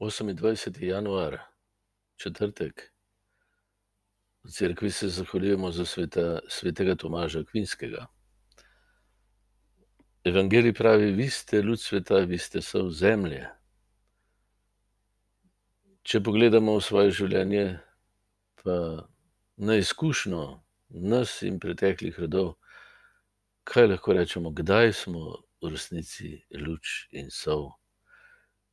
28. januar, četrtek. V cerkvi se zahvaljujemo za sveta, svetega Tomaža Kvinskega. Evangelij pravi: Vi ste luč sveta, vi ste sol zemlje. Če pogledamo v svoje življenje, pa na izkušnjo nas in preteklih rodov, kaj lahko rečemo, kdaj smo v resnici luč in sol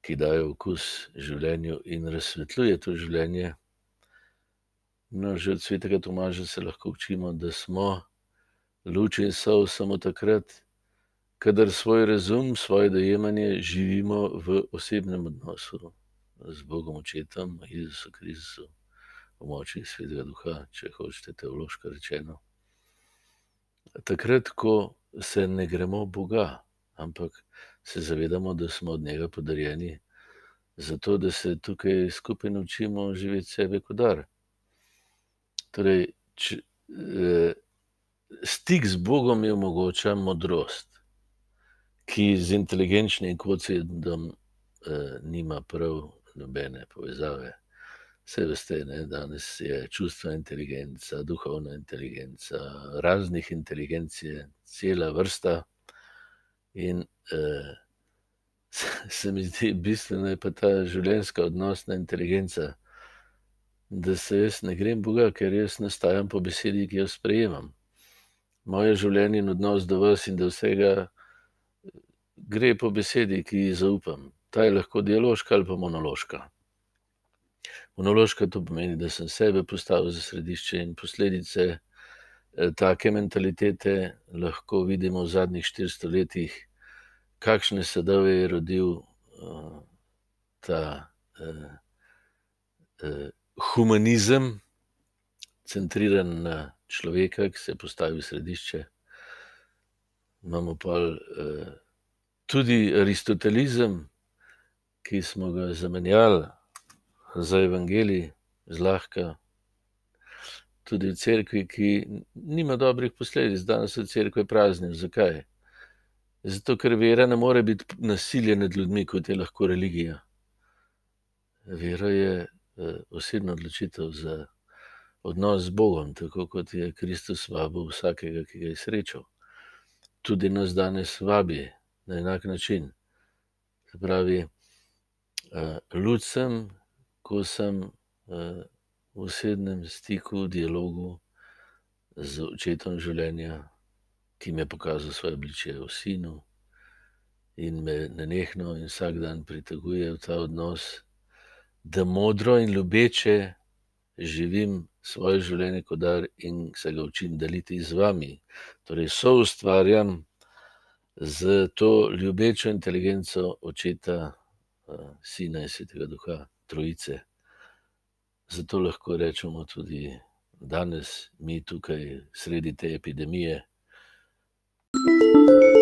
ki daje okus življenju in razsvetljuje to življenje. No, že od svetega Tomaža se lahko učimo, da smo luč in sol samo takrat, kadar svoj razum, svoje dojemanje živimo v osebnem odnosu z Bogom Očetom, Jezusom Kristusom, v moči svetega Duha, če hočete teološko rečeno. Takrat, ko se ne gremo Boga, ampak se zavedamo, da smo od njega podarjeni, zato da se tukaj skupaj naučimo živeti sebe kot dar. Torej, če, eh, stik z Bogom je omogoča modrost, ki z inteligenčnim kvocijom eh, nima prav nobene povezave. Vse veste, da danes je čustvena inteligenca, duhovna inteligenca, raznih inteligenc je cela vrsta. In uh, se mi zdi bistvena je pa ta življenjska odnosna inteligenca, da se jaz ne grem Boga, ker jaz nastajam po besedi, ki jo sprejemam. Moje življenje in odnos do vas in do vsega gre po besedi, ki ji zaupam. Ta je lahko dialoška ali pa monološka. Monološka to pomeni, da sem sebe postavil za središče in posledice eh, take mentalitete lahko vidimo v zadnjih 400 letih kakšne sadove je rodil uh, ta uh, uh, humanizem, centriran na človeka, ki se postavi v središče. Imamo pa uh, tudi aristotelizem, ki smo ga zamenjali za evangelij, zlahka. Tudi v cerkvi, ki nima dobrih posledic, danes so cerkve prazne. Zakaj? Zato, ker vera ne more biti nasilje nad ljudmi, kot je lahko religija. Vera je uh, osebna odločitev za odnos z Bogom, tako kot je Kristus vabil vsakega, ki ga je srečal. Tudi nas danes vabi na enak način. Se pravi, uh, luč sem, ko sem uh, v osebnem stiku, dialogu z očetom življenja ki mi je pokazal svoje obličje v sinu in me nenehno in vsak dan priteguje v ta odnos, da modro in ljubeče živim svoje življenje kot dar in se ga učim deliti z vami. Torej, so ustvarjam z to ljubečo inteligenco očeta, sina in svetega duha, trojice. Zato lahko rečemo tudi danes, mi tukaj sredi te epidemije. Música